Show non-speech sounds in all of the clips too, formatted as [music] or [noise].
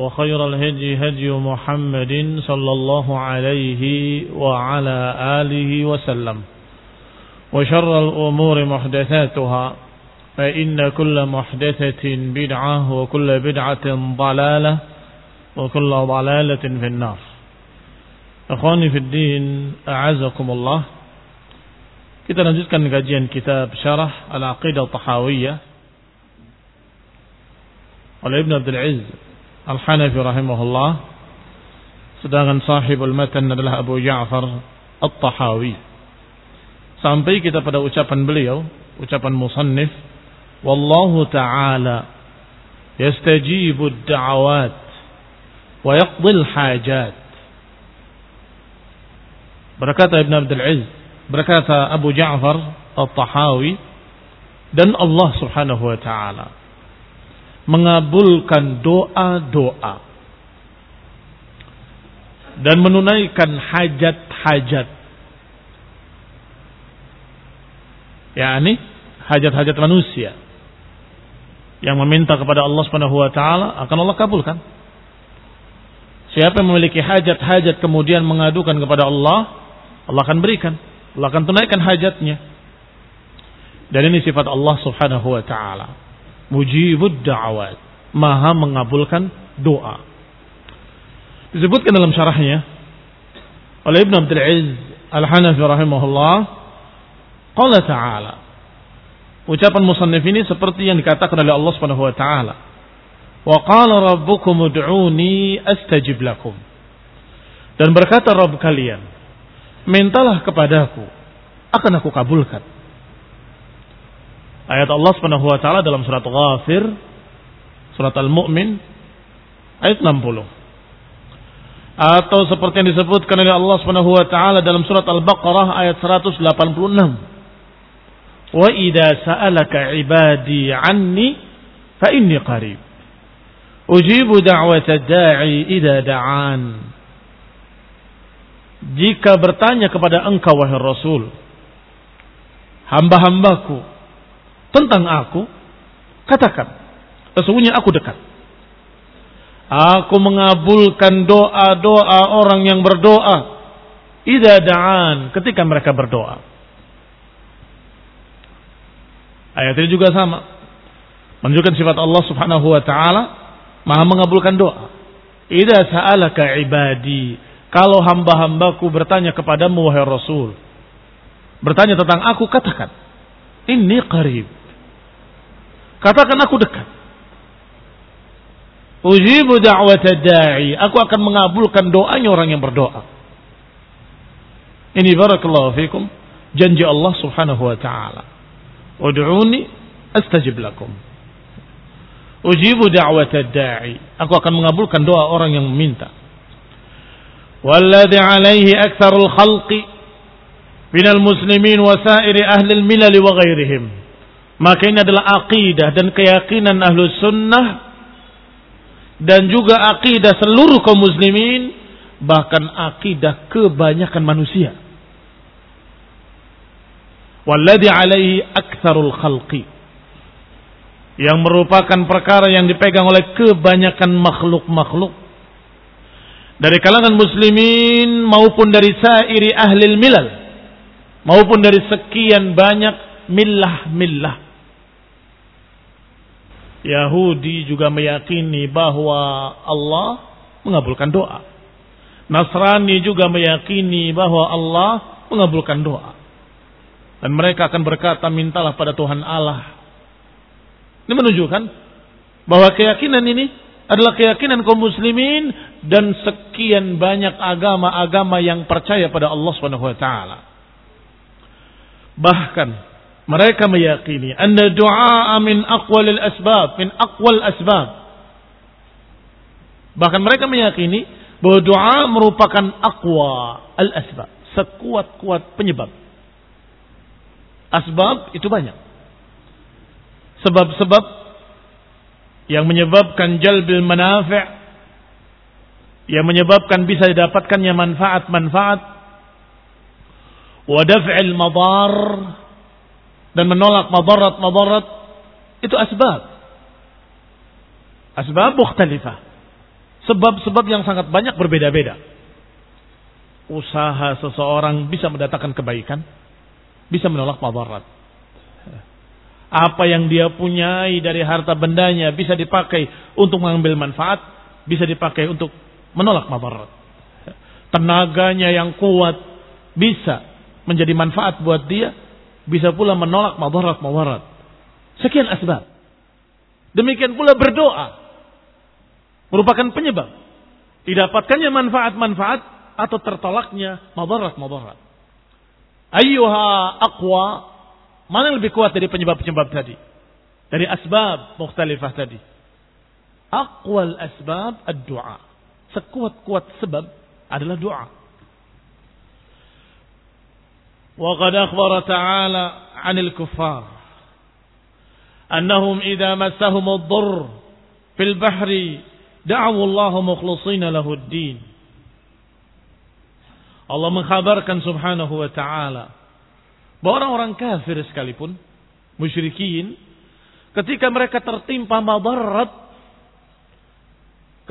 وخير الهدي هدي محمد صلى الله عليه وعلى آله وسلم. وشر الأمور محدثاتها فإن كل محدثة بدعة وكل بدعة ضلالة وكل ضلالة في النار. أخواني في الدين أعزكم الله kita lanjutkan kajian kitab Syarah Al-Aqidah Tahawiyah. Oleh Ibn Abdul Aziz. Al-Hanafi rahimahullah sedangkan sahibul matan adalah Abu Ja'far At-Tahawi. Sampai kita pada ucapan beliau ucapan musannif wallahu ta'ala yastajibu ad-da'awat wa yaqdi al-hajat. Berkata Ibn Abdul Aziz berkata Abu Ja'far At-Tahawi dan Allah Subhanahu wa taala mengabulkan doa-doa dan menunaikan hajat-hajat. Yakni hajat-hajat manusia yang meminta kepada Allah Subhanahu wa taala akan Allah kabulkan. Siapa yang memiliki hajat-hajat kemudian mengadukan kepada Allah Allah akan berikan. Allah akan tunaikan hajatnya. Dan ini sifat Allah Subhanahu wa taala mujibud da'awat. Maha mengabulkan doa. Disebutkan dalam syarahnya oleh Ibn Abdul Aziz Al-Hanafi rahimahullah qala ta'ala. Ucapan musannif ini seperti yang dikatakan oleh Allah Subhanahu wa taala. Wa qala rabbukum ud'uni astajib lakum. Dan berkata Rabb kalian mintalah kepadaku akan aku kabulkan ayat Allah Subhanahu wa taala dalam surat Ghafir surat Al-Mu'min ayat 60 atau seperti yang disebutkan oleh Allah Subhanahu wa taala dalam surat Al-Baqarah ayat 186 wa idza sa'alaka ibadi anni fa inni qarib. Ujibu da'wata da'i idza da'an. Jika bertanya kepada engkau wahai Rasul hamba-hambaku tentang aku, katakan, sesungguhnya aku dekat. Aku mengabulkan doa-doa orang yang berdoa. Ida da'an ketika mereka berdoa. Ayat ini juga sama. Menunjukkan sifat Allah subhanahu wa ta'ala. Maha mengabulkan doa. Ida sa'alaka ibadi. Kalau hamba-hambaku bertanya kepadamu wahai Rasul. Bertanya tentang aku, katakan. Ini qarib. Katakan aku dekat. Ujibu da'wata da'i. Aku akan mengabulkan doanya orang yang berdoa. Ini barakallahu fikum. Janji Allah subhanahu wa ta'ala. Ud'uni astajib lakum. Ujibu da'wat da'i. Aku akan mengabulkan doa orang yang meminta. Walladhi alaihi aktsarul khalqi minal muslimin wa sairi ahli al-milal wa ghairihim. Maka ini adalah aqidah dan keyakinan ahlu sunnah dan juga aqidah seluruh kaum muslimin bahkan aqidah kebanyakan manusia. Walladhi alaihi aktsarul khalqi. Yang merupakan perkara yang dipegang oleh kebanyakan makhluk-makhluk. Dari kalangan muslimin maupun dari sairi ahli milal. Maupun dari sekian banyak millah-millah Yahudi juga meyakini bahwa Allah mengabulkan doa. Nasrani juga meyakini bahwa Allah mengabulkan doa. Dan mereka akan berkata, mintalah pada Tuhan Allah ini menunjukkan bahwa keyakinan ini adalah keyakinan kaum muslimin dan sekian banyak agama-agama yang percaya pada Allah taala. Bahkan mereka meyakini anna du'a min aqwalil asbab, min aqwal asbab. Bahkan mereka meyakini bahwa doa merupakan aqwa al asbab, sekuat-kuat penyebab. Asbab itu banyak sebab-sebab yang menyebabkan jalbil manafi' yang menyebabkan bisa didapatkannya manfaat-manfaat wa daf'il madar dan menolak madarat-madarat itu asbab. Asbab mukhtalifah. Sebab-sebab yang sangat banyak berbeda-beda. Usaha seseorang bisa mendatangkan kebaikan bisa menolak madarat. Apa yang dia punyai dari harta bendanya bisa dipakai untuk mengambil manfaat, bisa dipakai untuk menolak madarat. Tenaganya yang kuat bisa menjadi manfaat buat dia, bisa pula menolak madarat-madarat. Sekian asbab. Demikian pula berdoa merupakan penyebab didapatkannya manfaat-manfaat atau tertolaknya madarat-madarat. Ayyuha aqwa Mana yang lebih kuat dari penyebab-penyebab tadi? Dari asbab mukhtalifah tadi. Aqwal asbab ad-du'a. Sekuat-kuat sebab adalah doa. Qad akhbara ta'ala 'anil kuffar annahum idza massahum ad-durr fil bahri da'u Allah mukhlishina lahu ad-din. Allah mengkhabarkan subhanahu wa ta'ala bahwa orang-orang kafir sekalipun, musyrikin, ketika mereka tertimpa madarat,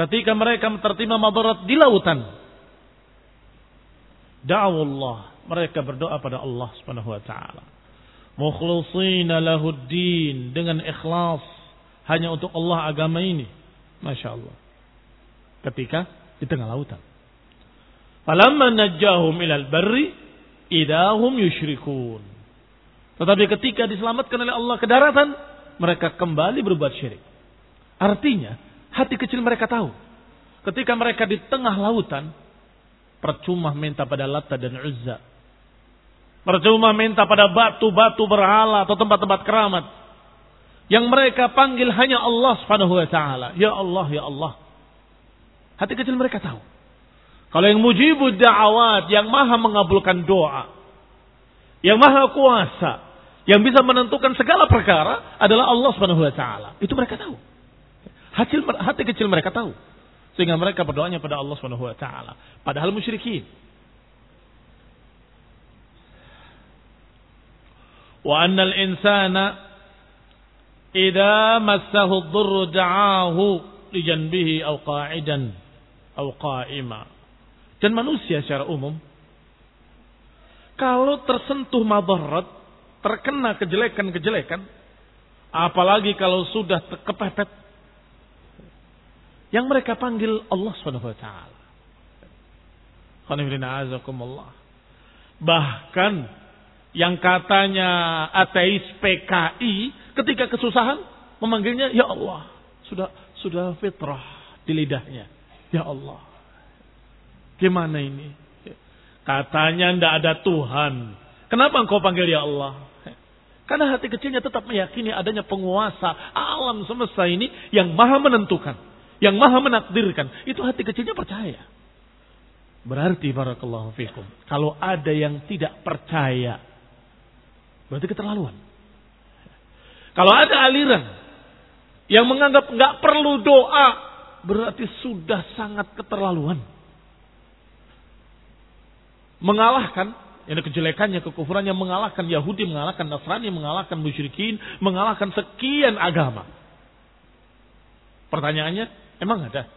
ketika mereka tertimpa madarat di lautan, mereka berdoa pada Allah Subhanahu wa taala. Mukhlisina lahuddin dengan ikhlas hanya untuk Allah agama ini. Masya Allah. Ketika di tengah lautan. Falamma najjahum ilal barri idahum yusyrikun. Tetapi ketika diselamatkan oleh Allah ke daratan, mereka kembali berbuat syirik. Artinya, hati kecil mereka tahu. Ketika mereka di tengah lautan, percuma minta pada Lata dan Uzza. Percuma minta pada batu-batu berhala atau tempat-tempat keramat. Yang mereka panggil hanya Allah subhanahu wa ta'ala. Ya Allah, ya Allah. Hati kecil mereka tahu. Kalau yang mujibud da'awat, yang maha mengabulkan doa, yang maha kuasa, yang bisa menentukan segala perkara adalah Allah Subhanahu wa taala. Itu mereka tahu. Hati, hati kecil mereka tahu. Sehingga mereka berdoanya pada Allah Subhanahu wa taala. Padahal musyrikin. Wa annal insana idza massahu ad-durru da'ahu li janbihi aw qa'idan aw qa'ima dan manusia secara umum kalau tersentuh madarat, terkena kejelekan-kejelekan, apalagi kalau sudah kepepet, yang mereka panggil Allah Subhanahu wa taala. Bahkan yang katanya ateis PKI ketika kesusahan memanggilnya ya Allah, sudah sudah fitrah di lidahnya. Ya Allah, Gimana ini? Katanya ndak ada Tuhan. Kenapa engkau panggil ya Allah? Karena hati kecilnya tetap meyakini adanya penguasa alam semesta ini yang maha menentukan. Yang maha menakdirkan. Itu hati kecilnya percaya. Berarti barakallahu fikum. Kalau ada yang tidak percaya. Berarti keterlaluan. Kalau ada aliran yang menganggap nggak perlu doa. Berarti sudah sangat keterlaluan. Mengalahkan ini kejelekannya, kekufurannya mengalahkan Yahudi, mengalahkan Nasrani, mengalahkan musyrikin, mengalahkan sekian agama. Pertanyaannya, emang ada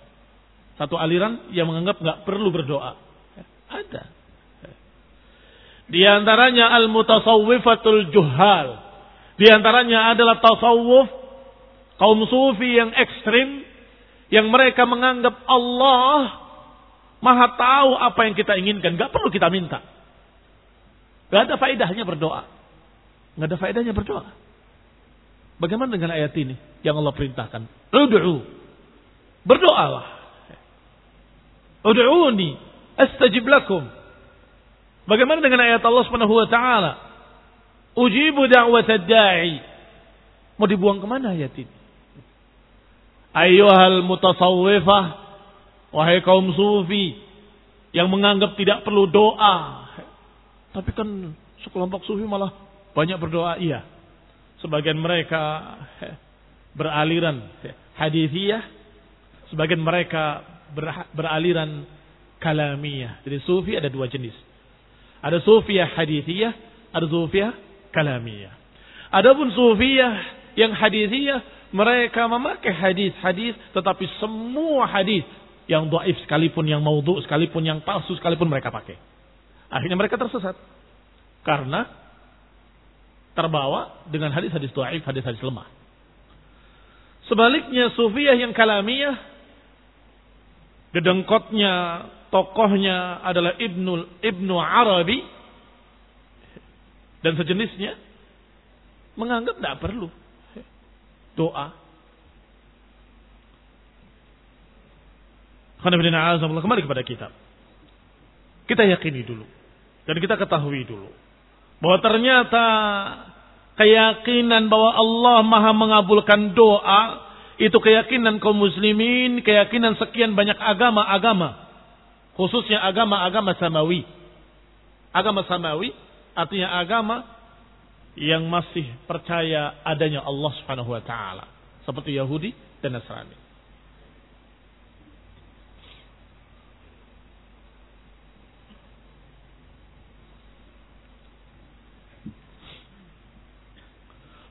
satu aliran yang menganggap nggak perlu berdoa? Ada. Di antaranya al-mutasawwifatul juhal. Di antaranya adalah tasawuf kaum sufi yang ekstrim yang mereka menganggap Allah Maha tahu apa yang kita inginkan, nggak perlu kita minta. Gak ada faedahnya berdoa. Gak ada faedahnya berdoa. Bagaimana dengan ayat ini yang Allah perintahkan? Ud'u. Berdoalah. Ud'uni astajib lakum. Bagaimana dengan ayat Allah Subhanahu wa taala? Ujibu da'watad da'i. Mau dibuang ke mana ayat ini? Ayyuhal mutasawwifah wahai kaum sufi yang menganggap tidak perlu doa tapi kan sekelompok sufi malah banyak berdoa. Iya. Sebagian mereka beraliran hadithiyah. Sebagian mereka beraliran kalamiyah. Jadi sufi ada dua jenis. Ada sufiyah hadithiyah. Ada sufiyah kalamiyah. Adapun sufiyah yang hadithiyah. Mereka memakai hadis-hadis. Tetapi semua hadis yang doif sekalipun, yang maudhu sekalipun, yang palsu sekalipun mereka pakai. Akhirnya mereka tersesat. Karena terbawa dengan hadis-hadis dhaif, hadis-hadis lemah. Sebaliknya sufiyah yang kalamiyah dedengkotnya tokohnya adalah Ibnu Ibnu Arabi dan sejenisnya menganggap tidak perlu doa. Kembali kepada kitab. Kita yakini dulu dan kita ketahui dulu bahwa ternyata keyakinan bahwa Allah Maha mengabulkan doa itu keyakinan kaum muslimin, keyakinan sekian banyak agama-agama, khususnya agama-agama samawi. Agama samawi artinya agama yang masih percaya adanya Allah Subhanahu wa taala, seperti Yahudi dan Nasrani.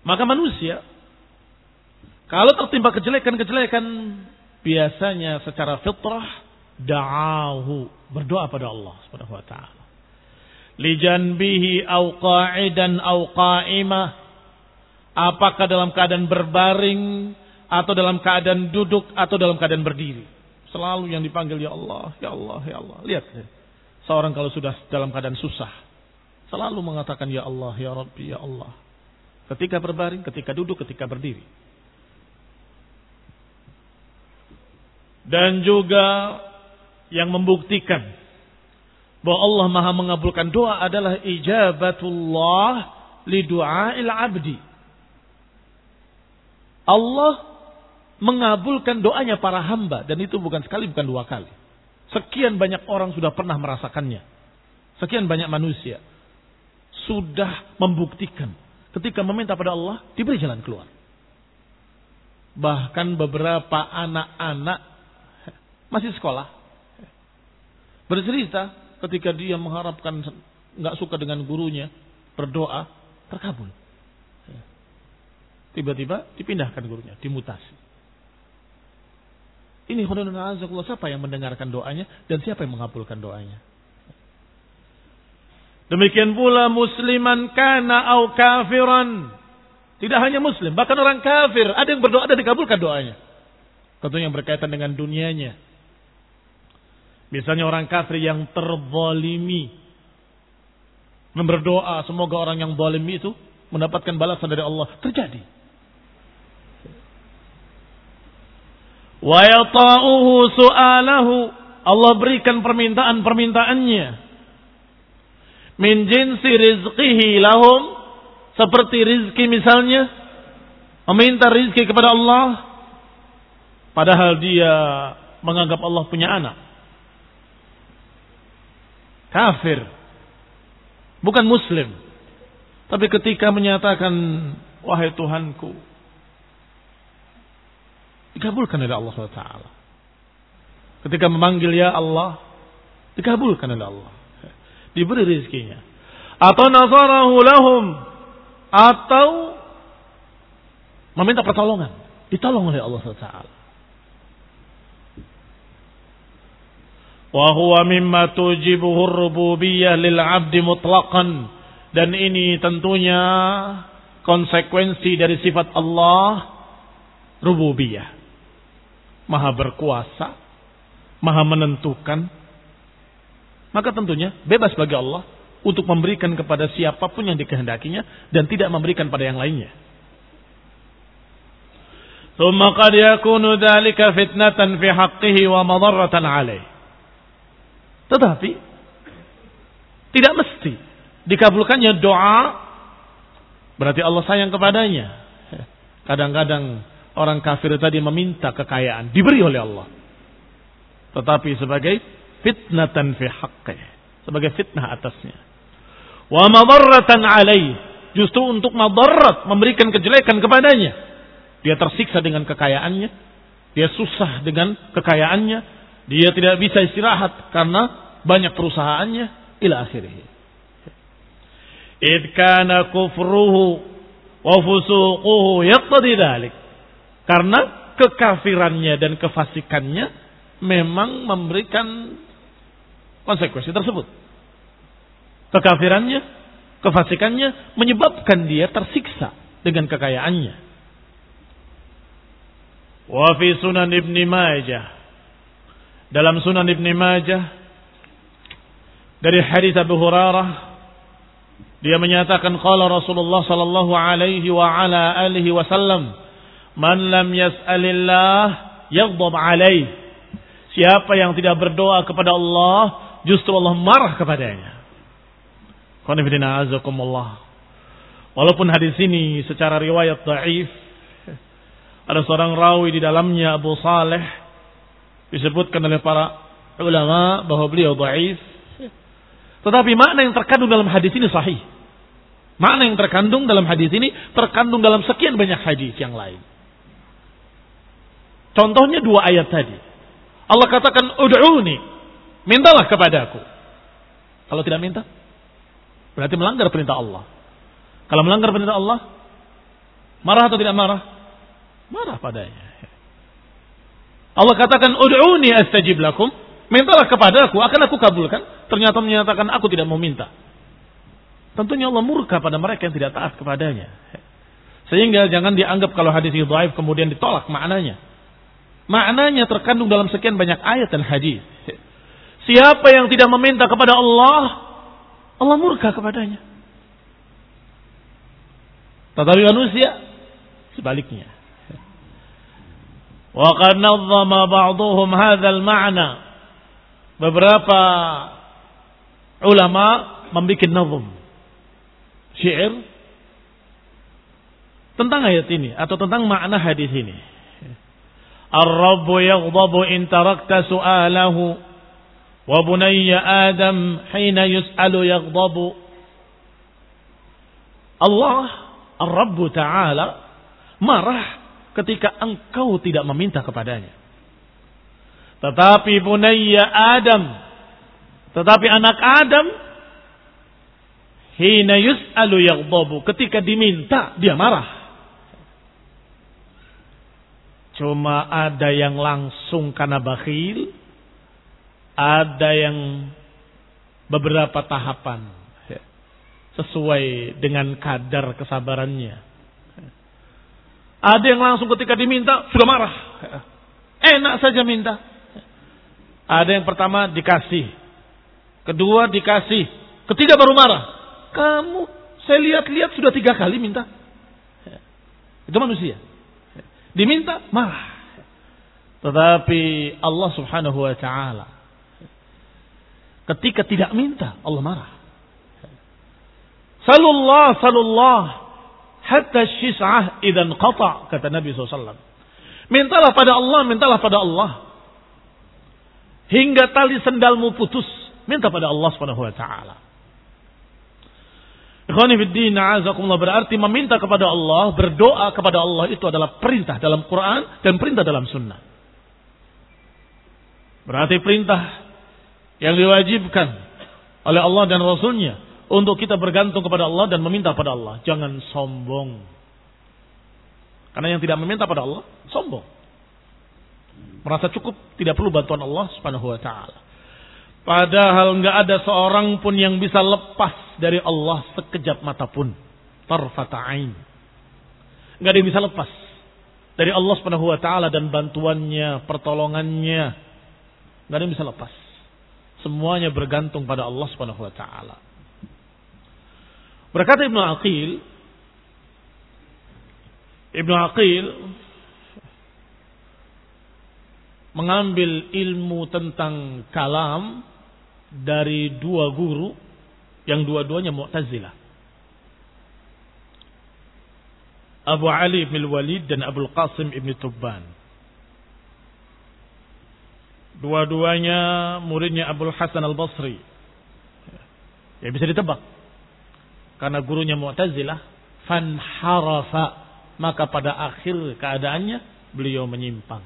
Maka manusia kalau tertimpa kejelekan-kejelekan biasanya secara fitrah da'ahu berdoa pada Allah Subhanahu wa taala. Lijanbihi au qa'idan au qa'imah apakah dalam keadaan berbaring atau dalam keadaan duduk atau dalam keadaan berdiri. Selalu yang dipanggil ya Allah, ya Allah, ya Allah. Lihat seorang kalau sudah dalam keadaan susah selalu mengatakan ya Allah, ya Rabbi, ya Allah. Ketika berbaring, ketika duduk, ketika berdiri. Dan juga yang membuktikan bahwa Allah Maha mengabulkan doa adalah ijabatullah li du'ail abdi. Allah mengabulkan doanya para hamba dan itu bukan sekali bukan dua kali. Sekian banyak orang sudah pernah merasakannya. Sekian banyak manusia sudah membuktikan ketika meminta pada Allah diberi jalan keluar. Bahkan beberapa anak-anak masih sekolah bercerita ketika dia mengharapkan nggak suka dengan gurunya berdoa terkabul. Tiba-tiba dipindahkan gurunya, dimutasi. Ini khudunun siapa yang mendengarkan doanya dan siapa yang mengabulkan doanya. Demikian pula musliman kana au kafiran. Tidak hanya muslim, bahkan orang kafir. Ada yang berdoa dan dikabulkan doanya. Tentunya yang berkaitan dengan dunianya. Misalnya orang kafir yang terzalimi. Berdoa semoga orang yang zalim itu mendapatkan balasan dari Allah. Terjadi. Wa su'alahu. Allah berikan permintaan-permintaannya min jinsi rizqihi lahum Seperti rizki misalnya. Meminta rizki kepada Allah. Padahal dia menganggap Allah punya anak. Kafir. Bukan muslim. Tapi ketika menyatakan, wahai Tuhanku, dikabulkan oleh Allah SWT. Ketika memanggil ya Allah, dikabulkan oleh Allah. Diberi rizkinya. Atau nazarahu lahum. Atau meminta pertolongan. Ditolong oleh Allah SWT. Wahuwa mimma tujibuhu rububiyah lil abdi mutlaqan. Dan ini tentunya konsekuensi dari sifat Allah rububiyah. Maha berkuasa, maha menentukan. Maka tentunya bebas bagi Allah untuk memberikan kepada siapapun yang dikehendakinya dan tidak memberikan pada yang lainnya. ثم قد يكون ذلك فتنة في حقه ومضرة عليه tetapi tidak mesti dikabulkannya doa berarti Allah sayang kepadanya. Kadang-kadang orang kafir tadi meminta kekayaan diberi oleh Allah. Tetapi sebagai fitnatan fi haqqih, sebagai fitnah atasnya. Wa madarratan alaih, justru untuk madarat memberikan kejelekan kepadanya. Dia tersiksa dengan kekayaannya, dia susah dengan kekayaannya, dia tidak bisa istirahat karena banyak perusahaannya ila akhirih. Id kana kufruhu wa fusuquhu yaqtadi dhalik. Karena kekafirannya dan kefasikannya memang memberikan konsekuensi tersebut. Kekafirannya, kefasikannya menyebabkan dia tersiksa dengan kekayaannya. Wa fi sunan Ibn Majah. Dalam sunan Ibn Majah dari hadis Abu Hurairah dia menyatakan qala Rasulullah sallallahu alaihi wa ala alihi wasallam man lam yas'alillah yaghdab alaih. Siapa yang tidak berdoa kepada Allah justru Allah marah kepadanya. Qanifidina azakumullah. Walaupun hadis ini secara riwayat dhaif ada seorang rawi di dalamnya Abu Saleh disebutkan oleh para ulama bahwa beliau dhaif tetapi makna yang terkandung dalam hadis ini sahih. Makna yang terkandung dalam hadis ini terkandung dalam sekian banyak hadis yang lain. Contohnya dua ayat tadi. Allah katakan, Ud'uni. Mintalah kepadaku. Kalau tidak minta, berarti melanggar perintah Allah. Kalau melanggar perintah Allah, marah atau tidak marah? Marah padanya. Allah katakan, Ud'uni astajib lakum. Mintalah kepadaku, akan aku kabulkan. Ternyata menyatakan aku tidak mau minta. Tentunya Allah murka pada mereka yang tidak taat kepadanya. Sehingga jangan dianggap kalau hadis itu dhaif kemudian ditolak maknanya. Maknanya terkandung dalam sekian banyak ayat dan hadis. Siapa yang tidak meminta kepada Allah, Allah murka kepadanya. Tetapi manusia sebaliknya. Qad nazzama ba'dhum hadzal ma'na beberapa ulama membuat nazm syair tentang ayat ini atau tentang makna hadis ini. Yaghdabu in tarakta su'alahu wa bunayya Adam hina yus'alu yaghdabu. Allah Ar-Rabb Ta'ala marah ketika engkau tidak meminta kepadanya. Tetapi bunayya Adam. Tetapi anak Adam. Hina yus'alu yaghdabu. Ketika diminta, dia marah. Cuma ada yang langsung karena bakhil. Ada yang beberapa tahapan. Sesuai dengan kadar kesabarannya. Ada yang langsung ketika diminta, sudah marah. Enak saja minta. Ada yang pertama dikasih. Kedua dikasih. Ketiga baru marah. Kamu, saya lihat-lihat sudah tiga kali minta. Itu manusia. Diminta, marah. Tetapi Allah subhanahu wa ta'ala. Ketika tidak minta, Allah marah. Salullah, salullah. Hatta syis'ah idan qata kata Nabi SAW. Mintalah pada Allah, mintalah pada Allah. Hingga tali sendalmu putus, minta pada Allah Subhanahu wa taala. Ikhwani fiddin, azakumullah berarti meminta kepada Allah, berdoa kepada Allah itu adalah perintah dalam Quran dan perintah dalam sunnah. Berarti perintah yang diwajibkan oleh Allah dan Rasulnya untuk kita bergantung kepada Allah dan meminta pada Allah. Jangan sombong. Karena yang tidak meminta pada Allah, sombong. Merasa cukup, tidak perlu bantuan Allah subhanahu wa ta'ala. Padahal nggak ada seorang pun yang bisa lepas dari Allah sekejap mata pun. Tarfata'ain. Nggak ada yang bisa lepas dari Allah subhanahu wa ta'ala dan bantuannya, pertolongannya. Nggak ada yang bisa lepas. Semuanya bergantung pada Allah subhanahu wa ta'ala. Berkata Ibnu Aqil, Ibnu Aqil mengambil ilmu tentang kalam dari dua guru yang dua-duanya Mu'tazilah. Abu Ali bin Walid dan Abu Qasim ibn Tubban. Dua-duanya muridnya Abu Hasan al-Basri. Ya bisa ditebak karena gurunya Mu'tazilah fanharafa maka pada akhir keadaannya beliau menyimpang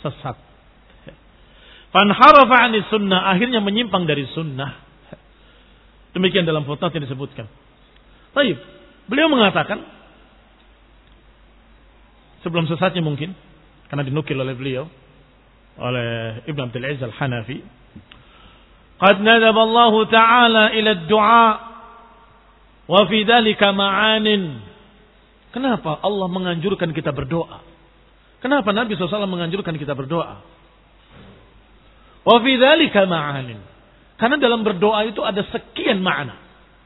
sesat fanharafa ani sunnah akhirnya menyimpang dari sunnah demikian dalam footnote yang disebutkan Baik, beliau mengatakan sebelum sesatnya mungkin karena dinukil oleh beliau oleh Ibn Abdul Aziz Al-Hanafi قد ندب الله تعالى إلى الدعاء Wa fi ma'anin. Kenapa Allah menganjurkan kita berdoa? Kenapa Nabi SAW menganjurkan kita berdoa? Wa fi ma'anin. Karena dalam berdoa itu ada sekian makna.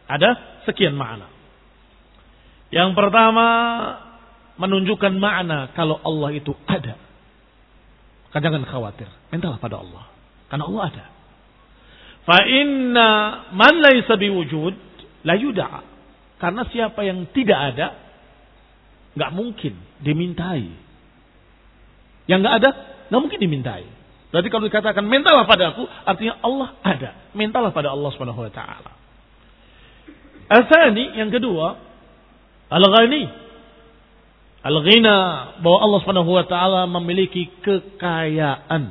Ada sekian makna. Yang pertama menunjukkan makna kalau Allah itu ada. Kan jangan khawatir, mintalah pada Allah. Karena Allah ada. Fa inna man laisa biwujud la yud'a. Karena siapa yang tidak ada, nggak mungkin dimintai. Yang nggak ada, nggak mungkin dimintai. Berarti kalau dikatakan mintalah pada aku, artinya Allah ada. Mintalah pada Allah Subhanahu Wa Taala. Asani yang kedua, al-ghani. Al-ghina bahwa Allah Subhanahu Wa Taala memiliki kekayaan.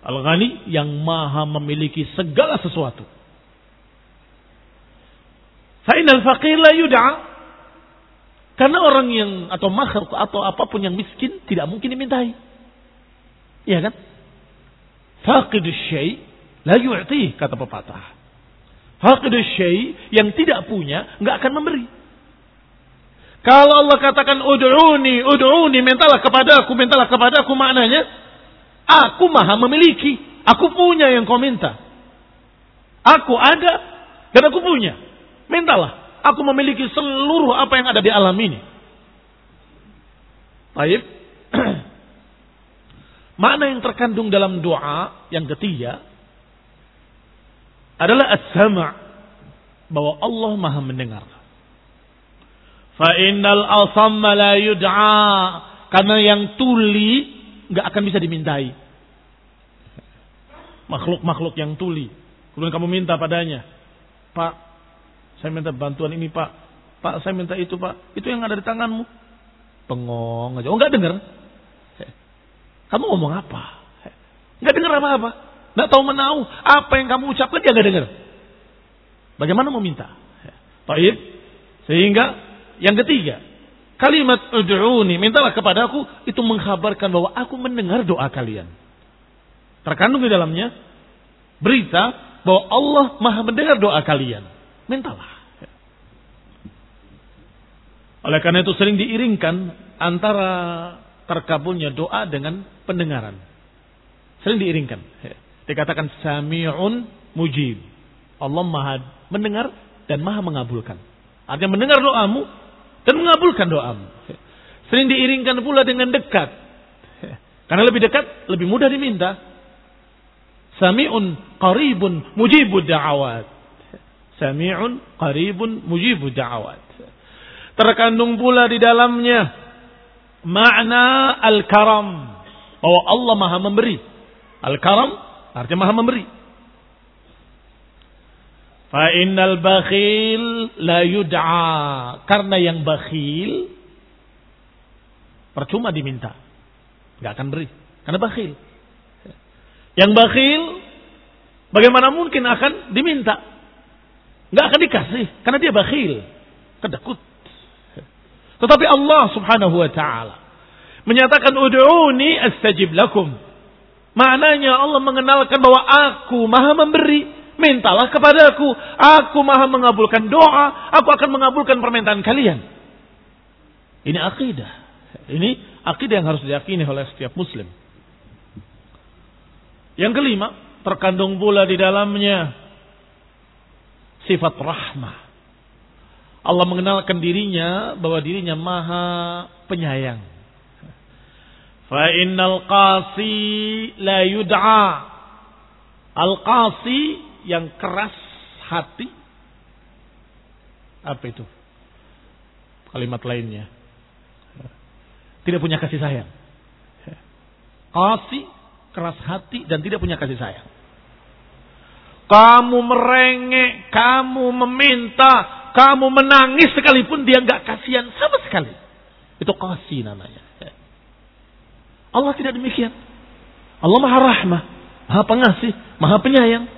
Al-ghani yang maha memiliki segala sesuatu. Fa'inal faqir la yud'a. Karena orang yang atau makhluk atau apa pun yang miskin tidak mungkin dimintai. Iya kan? Faqidus syai la yu'ti kata pepatah. Faqidus syai yang tidak punya nggak akan memberi. Kalau Allah katakan ud'uni, ud'uni, mintalah kepadaku, mintalah kepadaku maknanya aku maha memiliki, aku punya yang kau minta. Aku ada dan aku punya. Mintalah. Aku memiliki seluruh apa yang ada di alam ini. Baik. [clears throat] Makna yang terkandung dalam doa yang ketiga adalah as-sama' bahwa Allah Maha mendengar. Fa innal asamma la yud'a karena yang tuli nggak akan bisa dimintai. Makhluk-makhluk yang tuli. Kemudian kamu minta padanya, Pak, saya minta bantuan ini pak. Pak saya minta itu pak. Itu yang ada di tanganmu. Pengong aja. Oh nggak dengar. Kamu ngomong apa? Nggak dengar apa-apa. Nggak tahu menau. Apa yang kamu ucapkan dia nggak dengar. Bagaimana mau minta? Taib. Sehingga yang ketiga. Kalimat ud'uni. Mintalah kepada aku. Itu mengkhabarkan bahwa aku mendengar doa kalian. Terkandung di dalamnya. Berita bahwa Allah maha mendengar doa kalian. Mintalah. Oleh karena itu sering diiringkan antara terkabulnya doa dengan pendengaran. Sering diiringkan. Dikatakan sami'un mujib. Allah maha mendengar dan maha mengabulkan. Artinya mendengar doamu dan mengabulkan doamu. Sering diiringkan pula dengan dekat. Karena lebih dekat, lebih mudah diminta. Sami'un qaribun mujibud da'awat. Sami'un qaribun mujibu da'awat. Terkandung pula di dalamnya makna al-karam. Bahwa Allah maha memberi. Al-karam artinya maha memberi. Fa innal bakhil la yud'a. Karena yang bakhil percuma diminta. Gak akan beri. Karena bakhil. Yang bakhil bagaimana mungkin akan diminta? Nggak akan dikasih karena dia bakhil, kedekut. Tetapi Allah Subhanahu wa taala menyatakan ud'uni astajib lakum. Maknanya Allah mengenalkan bahwa aku Maha memberi, mintalah kepadaku. Aku Maha mengabulkan doa, aku akan mengabulkan permintaan kalian. Ini akidah. Ini akidah yang harus diyakini oleh setiap muslim. Yang kelima, terkandung pula di dalamnya sifat rahmah. Allah mengenalkan dirinya bahwa dirinya maha penyayang. Fa innal qasi la yud'a. Al qasi yang keras hati. Apa itu? Kalimat lainnya. Tidak punya kasih sayang. Qasi keras hati dan tidak punya kasih sayang. Kamu merengek, kamu meminta, kamu menangis sekalipun dia nggak kasihan sama sekali. Itu kasih namanya. Allah tidak demikian. Allah maha rahmah, maha pengasih, maha penyayang.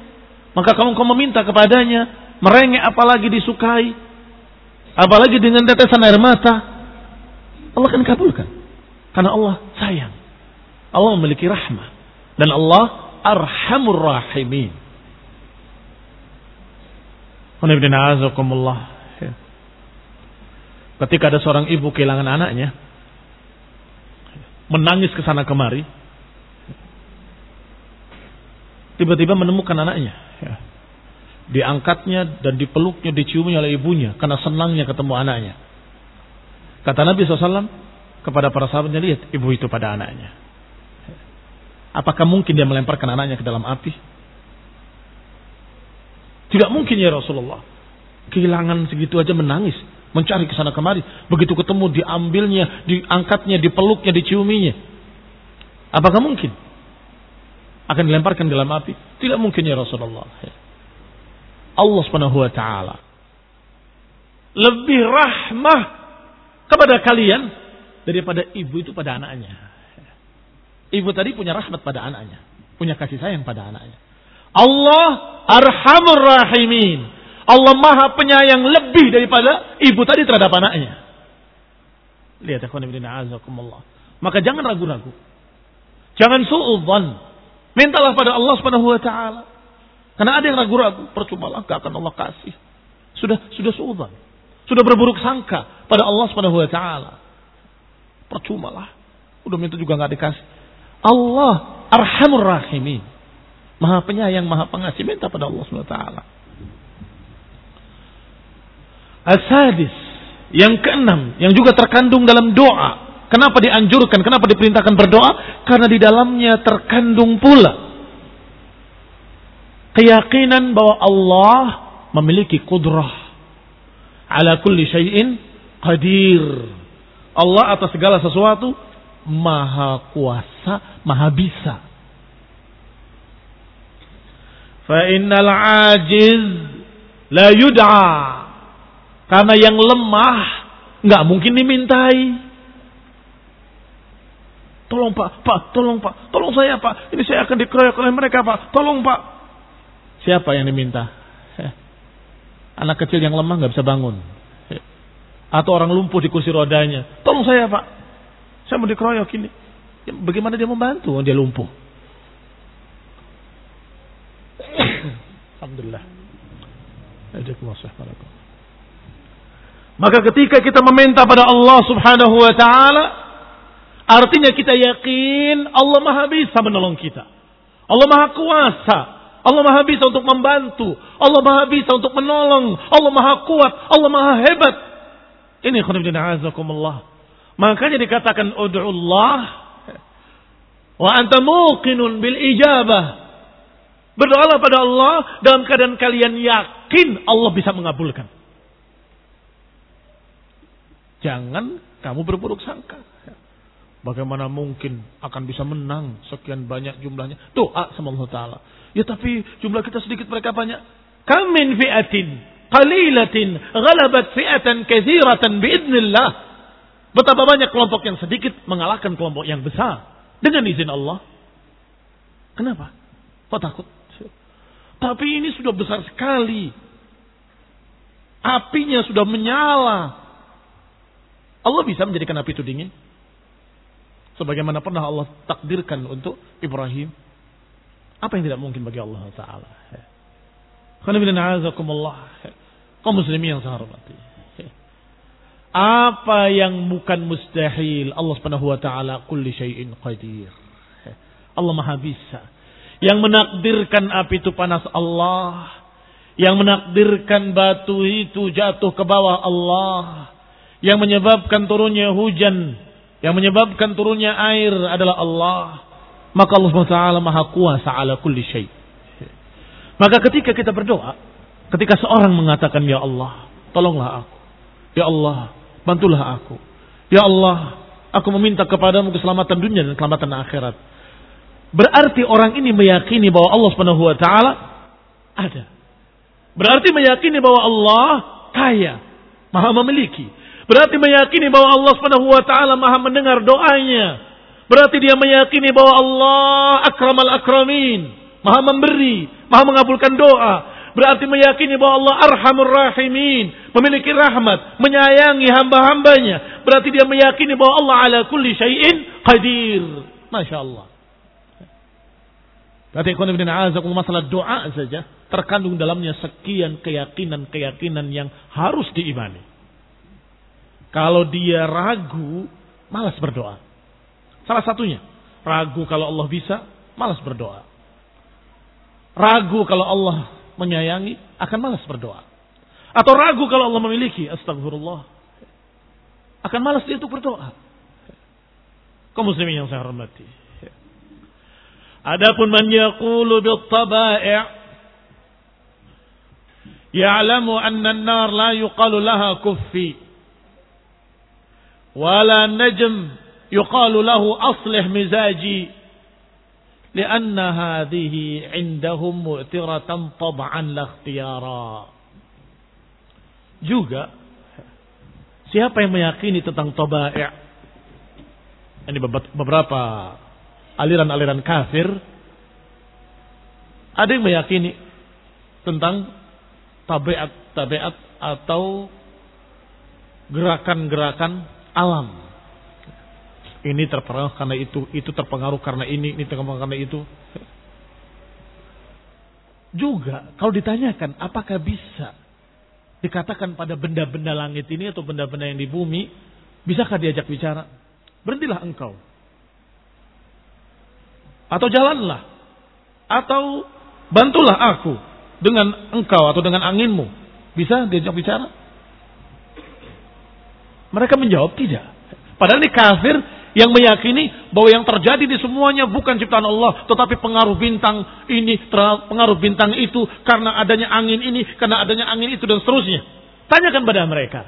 Maka kamu kau meminta kepadanya, merengek apalagi disukai, apalagi dengan tetesan air mata, Allah akan kabulkan. Karena Allah sayang. Allah memiliki rahmah. Dan Allah arhamur rahimin. Ketika ada seorang ibu kehilangan anaknya, menangis ke sana kemari, tiba-tiba menemukan anaknya. Diangkatnya dan dipeluknya, diciumnya oleh ibunya karena senangnya ketemu anaknya. Kata Nabi SAW kepada para sahabatnya, lihat ibu itu pada anaknya. Apakah mungkin dia melemparkan anaknya ke dalam api? Tidak mungkin ya Rasulullah. Kehilangan segitu aja menangis. Mencari ke sana kemari. Begitu ketemu diambilnya, diangkatnya, dipeluknya, diciuminya. Apakah mungkin? Akan dilemparkan dalam api? Tidak mungkin ya Rasulullah. Allah subhanahu wa ta'ala. Lebih rahmah kepada kalian daripada ibu itu pada anaknya. Ibu tadi punya rahmat pada anaknya. Punya kasih sayang pada anaknya. Allah arhamur rahimin. Allah maha penyayang lebih daripada ibu tadi terhadap anaknya. Lihat ikhwan ibn a'azakumullah. Maka jangan ragu-ragu. Jangan su'udhan. Mintalah pada Allah subhanahu wa ta'ala. Karena ada yang ragu-ragu. Percuma lah gak akan Allah kasih. Sudah sudah su'udhan. Sudah berburuk sangka pada Allah subhanahu wa ta'ala. Percuma lah. Udah minta juga gak dikasih. Allah arhamur rahimin. Maha penyayang, maha pengasih. Minta pada Allah SWT. Asadis. Yang keenam. Yang juga terkandung dalam doa. Kenapa dianjurkan? Kenapa diperintahkan berdoa? Karena di dalamnya terkandung pula. Keyakinan bahwa Allah memiliki kudrah. Ala kulli syai'in qadir. Allah atas segala sesuatu maha kuasa, maha bisa. Fa innal ajiz la yud'a. Karena yang lemah nggak mungkin dimintai. Tolong pak, pak, tolong pak, tolong saya pak. Ini saya akan dikeroyok oleh mereka pak. Tolong pak. Siapa yang diminta? Anak kecil yang lemah nggak bisa bangun. Atau orang lumpuh di kursi rodanya. Tolong saya pak. Saya mau dikeroyok ini. Bagaimana dia membantu? Dia lumpuh. Alhamdulillah. Maka ketika kita meminta pada Allah subhanahu wa ta'ala. Artinya kita yakin Allah maha bisa menolong kita. Allah maha kuasa. Allah maha bisa untuk membantu. Allah maha bisa untuk menolong. Allah maha kuat. Allah maha hebat. Ini khunibdina azakumullah. Makanya dikatakan ud'ullah wa anta muqinun bil ijabah Berdoalah pada Allah dalam keadaan kalian yakin Allah bisa mengabulkan. Jangan kamu berburuk sangka. Bagaimana mungkin akan bisa menang sekian banyak jumlahnya? Doa sama Allah Ta'ala. Ya tapi jumlah kita sedikit mereka banyak. Kamin fi'atin qalilatin ghalabat fi'atan kathiratan biidnillah. Betapa banyak kelompok yang sedikit mengalahkan kelompok yang besar. Dengan izin Allah. Kenapa? Kok takut? Tapi ini sudah besar sekali. Apinya sudah menyala. Allah bisa menjadikan api itu dingin. Sebagaimana pernah Allah takdirkan untuk Ibrahim. Apa yang tidak mungkin bagi Allah Ta'ala. Kau muslimin yang saya hormati. Apa yang bukan mustahil. Allah Subhanahu wa taala kulli syai'in qadir. Allah Maha bisa. Yang menakdirkan api itu panas Allah. Yang menakdirkan batu itu jatuh ke bawah Allah. Yang menyebabkan turunnya hujan yang menyebabkan turunnya air adalah Allah. Maka Allah SWT maha kuasa ala kulli syai. Maka ketika kita berdoa, ketika seorang mengatakan, Ya Allah, tolonglah aku. Ya Allah, bantulah aku. Ya Allah, aku meminta kepadamu keselamatan dunia dan keselamatan akhirat. Berarti orang ini meyakini bahwa Allah Subhanahu wa taala ada. Berarti meyakini bahwa Allah kaya, maha memiliki. Berarti meyakini bahwa Allah Subhanahu wa taala Maha mendengar doanya. Berarti dia meyakini bahwa Allah akramal akramin, Maha memberi, Maha mengabulkan doa. Berarti meyakini bahwa Allah arhamur rahimin, memiliki rahmat, menyayangi hamba-hambanya. Berarti dia meyakini bahwa Allah ala kulli syai'in qadir. Masya Allah. Berarti ikhwan masalah doa saja terkandung dalamnya sekian keyakinan-keyakinan yang harus diimani. Kalau dia ragu, malas berdoa. Salah satunya, ragu kalau Allah bisa, malas berdoa. Ragu kalau Allah menyayangi, akan malas berdoa. Atau ragu kalau Allah memiliki, astagfirullah. Akan malas dia untuk berdoa. Kau muslimin yang saya hormati. Adapun man yaqulu bil tabai' ya'lamu anna an-nar la yuqalu laha kuffi ولا نجم يقال له أصلح مزاجي لأن هذه عندهم مؤثرة طبعا لا اختيارا juga siapa yang meyakini tentang tabai' ini beberapa aliran-aliran kafir ada yang meyakini tentang tabiat-tabiat atau gerakan-gerakan alam. Ini terpengaruh karena itu, itu terpengaruh karena ini, ini terpengaruh karena itu. Juga kalau ditanyakan apakah bisa dikatakan pada benda-benda langit ini atau benda-benda yang di bumi, bisakah diajak bicara? Berhentilah engkau. Atau jalanlah. Atau bantulah aku dengan engkau atau dengan anginmu. Bisa diajak bicara? Mereka menjawab tidak. Padahal ini kafir yang meyakini bahwa yang terjadi di semuanya bukan ciptaan Allah, tetapi pengaruh bintang ini, pengaruh bintang itu, karena adanya angin ini, karena adanya angin itu, dan seterusnya. Tanyakan pada mereka,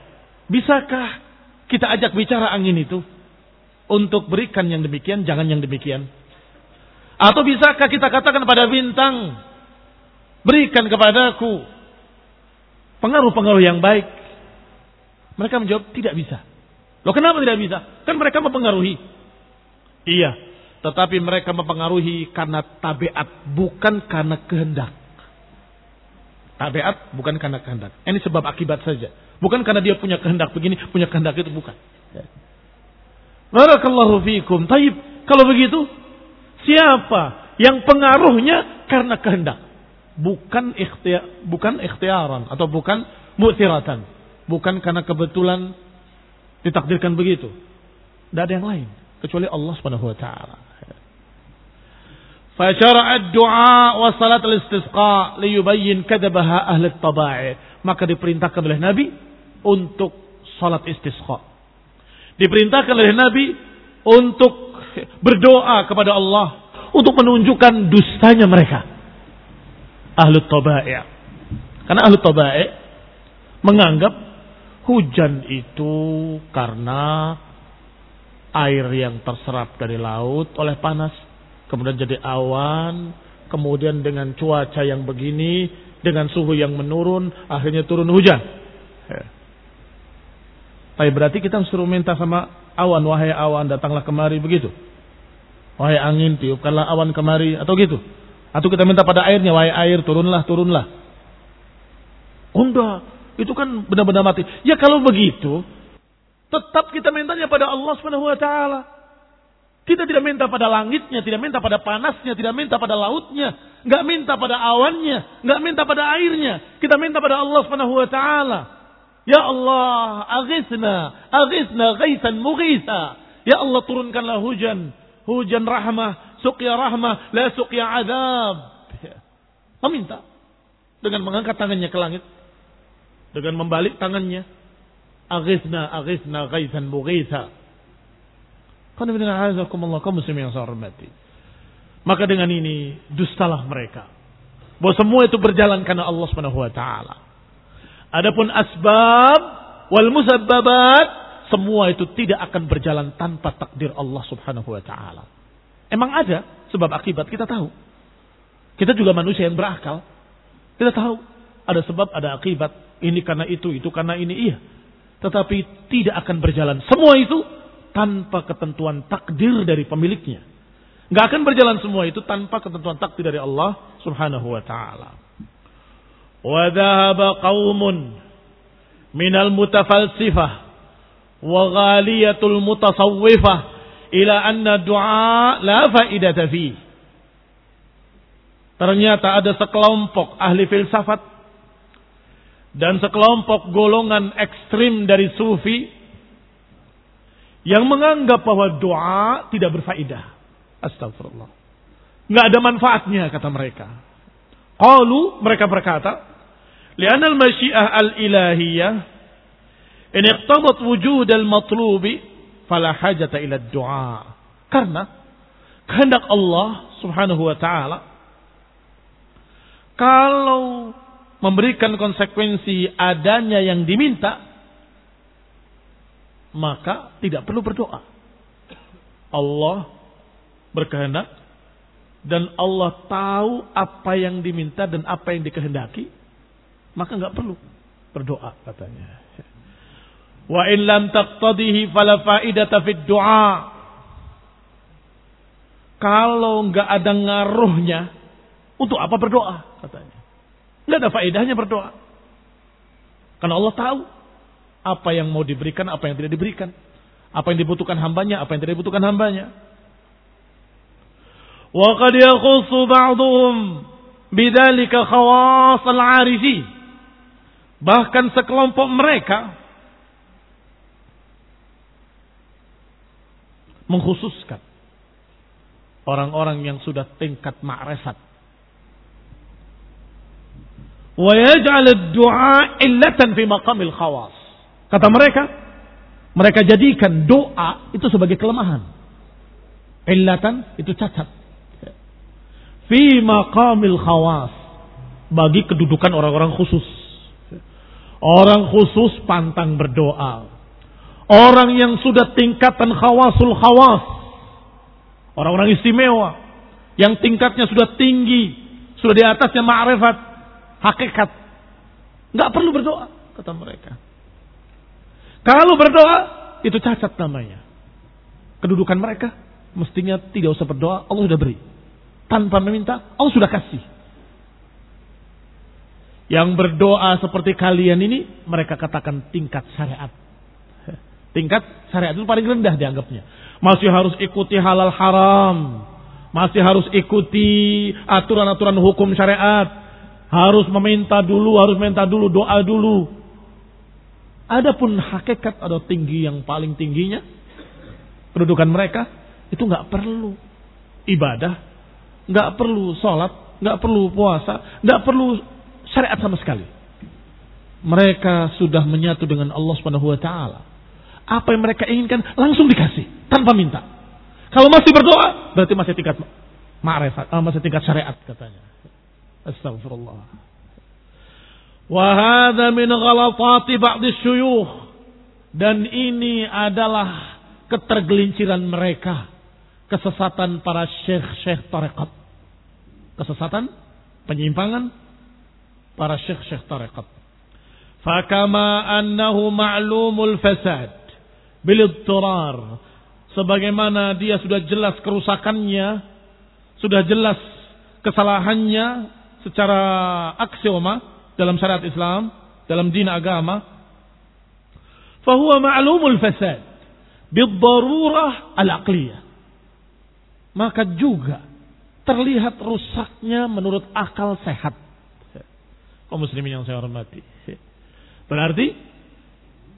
bisakah kita ajak bicara angin itu untuk berikan yang demikian, jangan yang demikian? Atau bisakah kita katakan pada bintang, berikan kepadaku pengaruh-pengaruh yang baik, mereka menjawab tidak bisa. Loh kenapa tidak bisa? Kan mereka mempengaruhi. Iya, tetapi mereka mempengaruhi karena tabiat, bukan karena kehendak. Tabiat bukan karena kehendak. Ini sebab akibat saja. Bukan karena dia punya kehendak begini, punya kehendak itu bukan. Barakallahu fiikum. Taib, kalau begitu, siapa yang pengaruhnya karena kehendak? Bukan ikhtiar, bukan ikhtiaran atau bukan mu'tiratan. Bukan karena kebetulan ditakdirkan begitu. Tidak ada yang lain kecuali Allah Subhanahu wa taala. Fasyara'a du'a wa salat al-istisqa liyubayyin kadabaha ahli tabai. Maka diperintahkan oleh Nabi untuk salat istisqa. Diperintahkan oleh Nabi untuk berdoa kepada Allah untuk menunjukkan dustanya mereka. ahlu tabai'. Karena ahlu tabai' menganggap hujan itu karena air yang terserap dari laut oleh panas, kemudian jadi awan, kemudian dengan cuaca yang begini, dengan suhu yang menurun, akhirnya turun hujan. Tapi berarti kita suruh minta sama awan, wahai awan datanglah kemari begitu. Wahai angin tiupkanlah awan kemari atau gitu. Atau kita minta pada airnya, wahai air turunlah, turunlah. Enggak, itu kan benar-benar mati. Ya kalau begitu, tetap kita mintanya pada Allah Subhanahu wa taala. Kita tidak minta pada langitnya, tidak minta pada panasnya, tidak minta pada lautnya, nggak minta pada awannya, nggak minta pada airnya. Kita minta pada Allah Subhanahu wa taala. Ya Allah, aghisna, aghisna ghaisan mughisa. Ya Allah turunkanlah hujan, hujan rahmah, suqya rahmah, la suqya azab. Meminta dengan mengangkat tangannya ke langit, dengan membalik tangannya, aghisna, aghisna ghaisan mughisa. Kaum muslimin yang saya. Maka dengan ini dustalah mereka. Bahwa semua itu berjalan karena Allah taala. Adapun asbab wal musabbabat semua itu tidak akan berjalan tanpa takdir Allah Subhanahu wa taala. Emang ada sebab akibat kita tahu. Kita juga manusia yang berakal. Kita tahu ada sebab, ada akibat. Ini karena itu, itu karena ini. Iya. Tetapi tidak akan berjalan. Semua itu tanpa ketentuan takdir dari pemiliknya. Nggak akan berjalan semua itu tanpa ketentuan takdir dari Allah Subhanahu wa taala. وذهب قوم من المتفلسفة وغالية المتصوفة إلى أن الدعاء لا فائدة فيه Ternyata ada sekelompok ahli filsafat dan sekelompok golongan ekstrim dari sufi yang menganggap bahwa doa tidak berfaedah. Astagfirullah. Nggak ada manfaatnya kata mereka. Qalu mereka berkata, Lianna al-masyiah al-ilahiyah ini iqtadat wujud al-matlubi fala hajata ila du'a. Karena kehendak Allah Subhanahu wa taala kalau memberikan konsekuensi adanya yang diminta maka tidak perlu berdoa. Allah berkehendak dan Allah tahu apa yang diminta dan apa yang dikehendaki maka nggak perlu berdoa katanya. Wa in lam taqtadihi fala faidata fid du'a. Kalau nggak ada ngaruhnya, untuk apa berdoa katanya? Nggak ada faedahnya berdoa. Karena Allah tahu apa yang mau diberikan, apa yang tidak diberikan. Apa yang dibutuhkan hambanya, apa yang tidak dibutuhkan hambanya. Wa qad yakhussu ba'dhum bidzalika khawas al-'arifin. Bahkan sekelompok mereka mengkhususkan orang-orang yang sudah tingkat ma'rifat. Wa yaj'al ad-du'a illatan fi maqamil khawas. Kata mereka, mereka jadikan doa itu sebagai kelemahan. Illatan itu cacat. Fi maqamil khawas. Bagi kedudukan orang-orang khusus. Orang khusus pantang berdoa. Orang yang sudah tingkatan khawasul khawas. Orang-orang istimewa. Yang tingkatnya sudah tinggi. Sudah di atasnya ma'rifat. Hakikat. Nggak perlu berdoa. Kata mereka. Kalau berdoa. Itu cacat namanya. Kedudukan mereka. Mestinya tidak usah berdoa. Allah sudah beri. Tanpa meminta. Allah sudah kasih. Yang berdoa seperti kalian ini mereka katakan tingkat syariat. Tingkat syariat itu paling rendah dianggapnya. Masih harus ikuti halal haram. Masih harus ikuti aturan-aturan hukum syariat. Harus meminta dulu, harus minta dulu, doa dulu. Adapun hakikat atau tinggi yang paling tingginya kedudukan mereka itu nggak perlu ibadah, nggak perlu sholat, nggak perlu puasa, nggak perlu syariat sama sekali. Mereka sudah menyatu dengan Allah Subhanahu wa taala. Apa yang mereka inginkan langsung dikasih tanpa minta. Kalau masih berdoa berarti masih tingkat ma'rifat, uh, masih tingkat syariat katanya. Astagfirullah. Wahada min ghalatati ba'di syuyukh. Dan ini adalah ketergelinciran mereka. Kesesatan para syekh-syekh tarekat. Kesesatan, penyimpangan para syekh-syekh tarekat. Fakama annahu ma'lumul fasad bilidturar. Sebagaimana dia sudah jelas kerusakannya, sudah jelas kesalahannya secara aksioma, dalam syariat Islam, dalam din agama, fahuwa ma'lumul fasad bidarurah al-aqliyah. Maka juga terlihat rusaknya menurut akal sehat. Kaum muslimin yang saya hormati. Berarti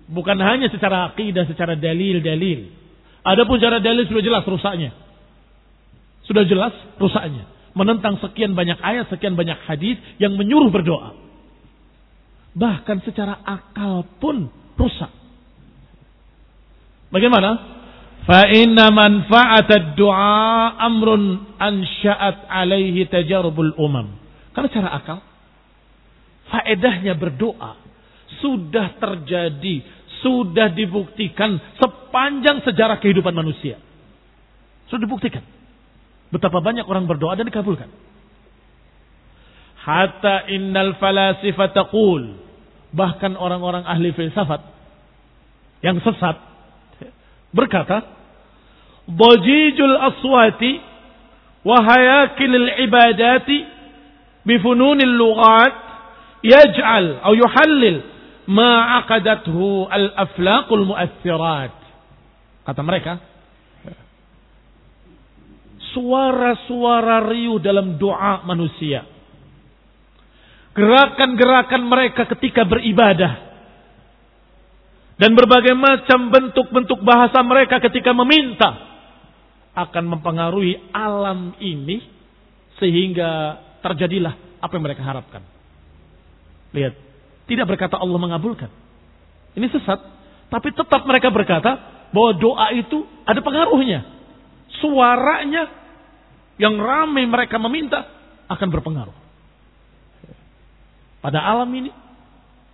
bukan hanya secara akidah, secara dalil-dalil. Adapun secara dalil sudah jelas rusaknya. Sudah jelas rusaknya. Menentang sekian banyak ayat, sekian banyak hadis yang menyuruh berdoa. Bahkan secara akal pun rusak. Bagaimana? Fa inna manfa'at ad-du'a amrun ansha'at alaihi tajarubul umam. Karena secara akal, faedahnya berdoa sudah terjadi, sudah dibuktikan sepanjang sejarah kehidupan manusia. Sudah dibuktikan. Betapa banyak orang berdoa dan dikabulkan. Hatta innal falasifa taqul bahkan orang-orang ahli filsafat yang sesat berkata, "Dajijul aswati wa hayakilil ibadati bifununil lughat yaj'al atau yuhallil ma aqadathu al-aflaqul mu'assirat." Kata mereka, suara-suara riuh dalam doa manusia gerakan-gerakan mereka ketika beribadah. Dan berbagai macam bentuk-bentuk bahasa mereka ketika meminta akan mempengaruhi alam ini sehingga terjadilah apa yang mereka harapkan. Lihat, tidak berkata Allah mengabulkan. Ini sesat, tapi tetap mereka berkata bahwa doa itu ada pengaruhnya. Suaranya yang ramai mereka meminta akan berpengaruh pada alam ini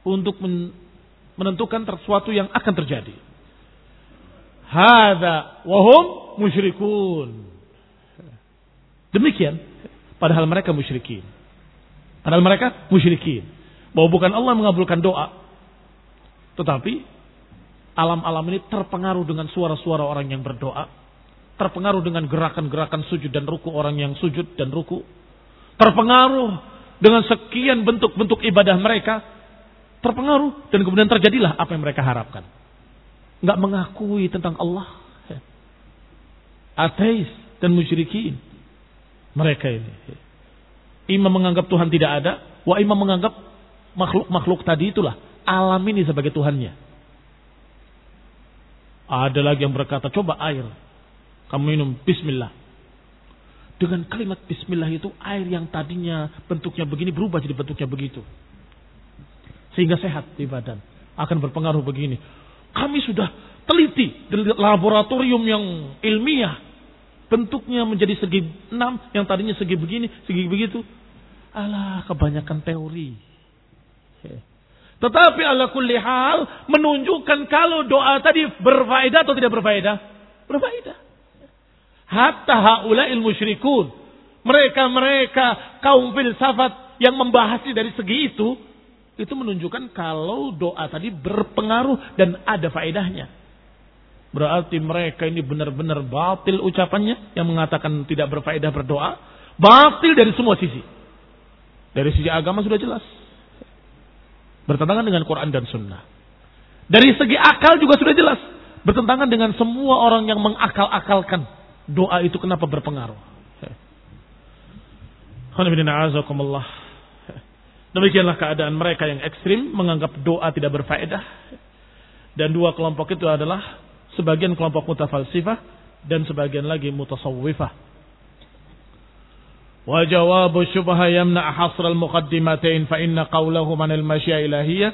untuk menentukan sesuatu yang akan terjadi. Hada wahum musyrikun. Demikian. Padahal mereka musyrikin. Padahal mereka musyrikin. Bahwa bukan Allah mengabulkan doa. Tetapi alam-alam ini terpengaruh dengan suara-suara orang yang berdoa. Terpengaruh dengan gerakan-gerakan sujud dan ruku orang yang sujud dan ruku. Terpengaruh dengan sekian bentuk-bentuk ibadah mereka terpengaruh dan kemudian terjadilah apa yang mereka harapkan. Nggak mengakui tentang Allah. Ateis dan musyrikin. Mereka ini. Imam menganggap Tuhan tidak ada. Wa imam menganggap makhluk-makhluk tadi itulah. Alam ini sebagai Tuhannya. Ada lagi yang berkata, coba air. Kamu minum, bismillah. Dengan kalimat bismillah itu air yang tadinya bentuknya begini berubah jadi bentuknya begitu. Sehingga sehat di badan. Akan berpengaruh begini. Kami sudah teliti di laboratorium yang ilmiah. Bentuknya menjadi segi enam, yang tadinya segi begini, segi begitu. Alah, kebanyakan teori. Tetapi ala kulli hal menunjukkan kalau doa tadi berfaedah atau tidak berfaedah. Berfaedah. Hatta haula'il musyrikun. Mereka-mereka kaum filsafat yang membahasnya dari segi itu. Itu menunjukkan kalau doa tadi berpengaruh dan ada faedahnya. Berarti mereka ini benar-benar batil ucapannya. Yang mengatakan tidak berfaedah berdoa. Batil dari semua sisi. Dari sisi agama sudah jelas. Bertentangan dengan Quran dan Sunnah. Dari segi akal juga sudah jelas. Bertentangan dengan semua orang yang mengakal-akalkan doa itu kenapa berpengaruh. Demikianlah keadaan mereka yang ekstrim menganggap doa tidak berfaedah. Dan dua kelompok itu adalah sebagian kelompok mutafalsifah dan sebagian lagi mutasawwifah. Yamna hasr al-muqaddimatain fa inna qawlahu man al-masya ilahiyah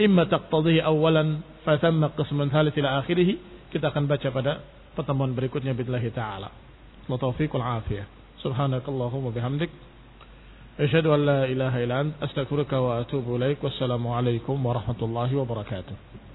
imma taqtadihi awalan fa thamma qismun thalith ila akhirih. Kita akan baca pada pertemuan berikutnya billahi taala. Wa taufiq wal afiyah. Subhanakallahumma bihamdik Asyhadu an la ilaha illa anta astaghfiruka wa atubu ilaik. Wassalamu alaikum warahmatullahi wabarakatuh.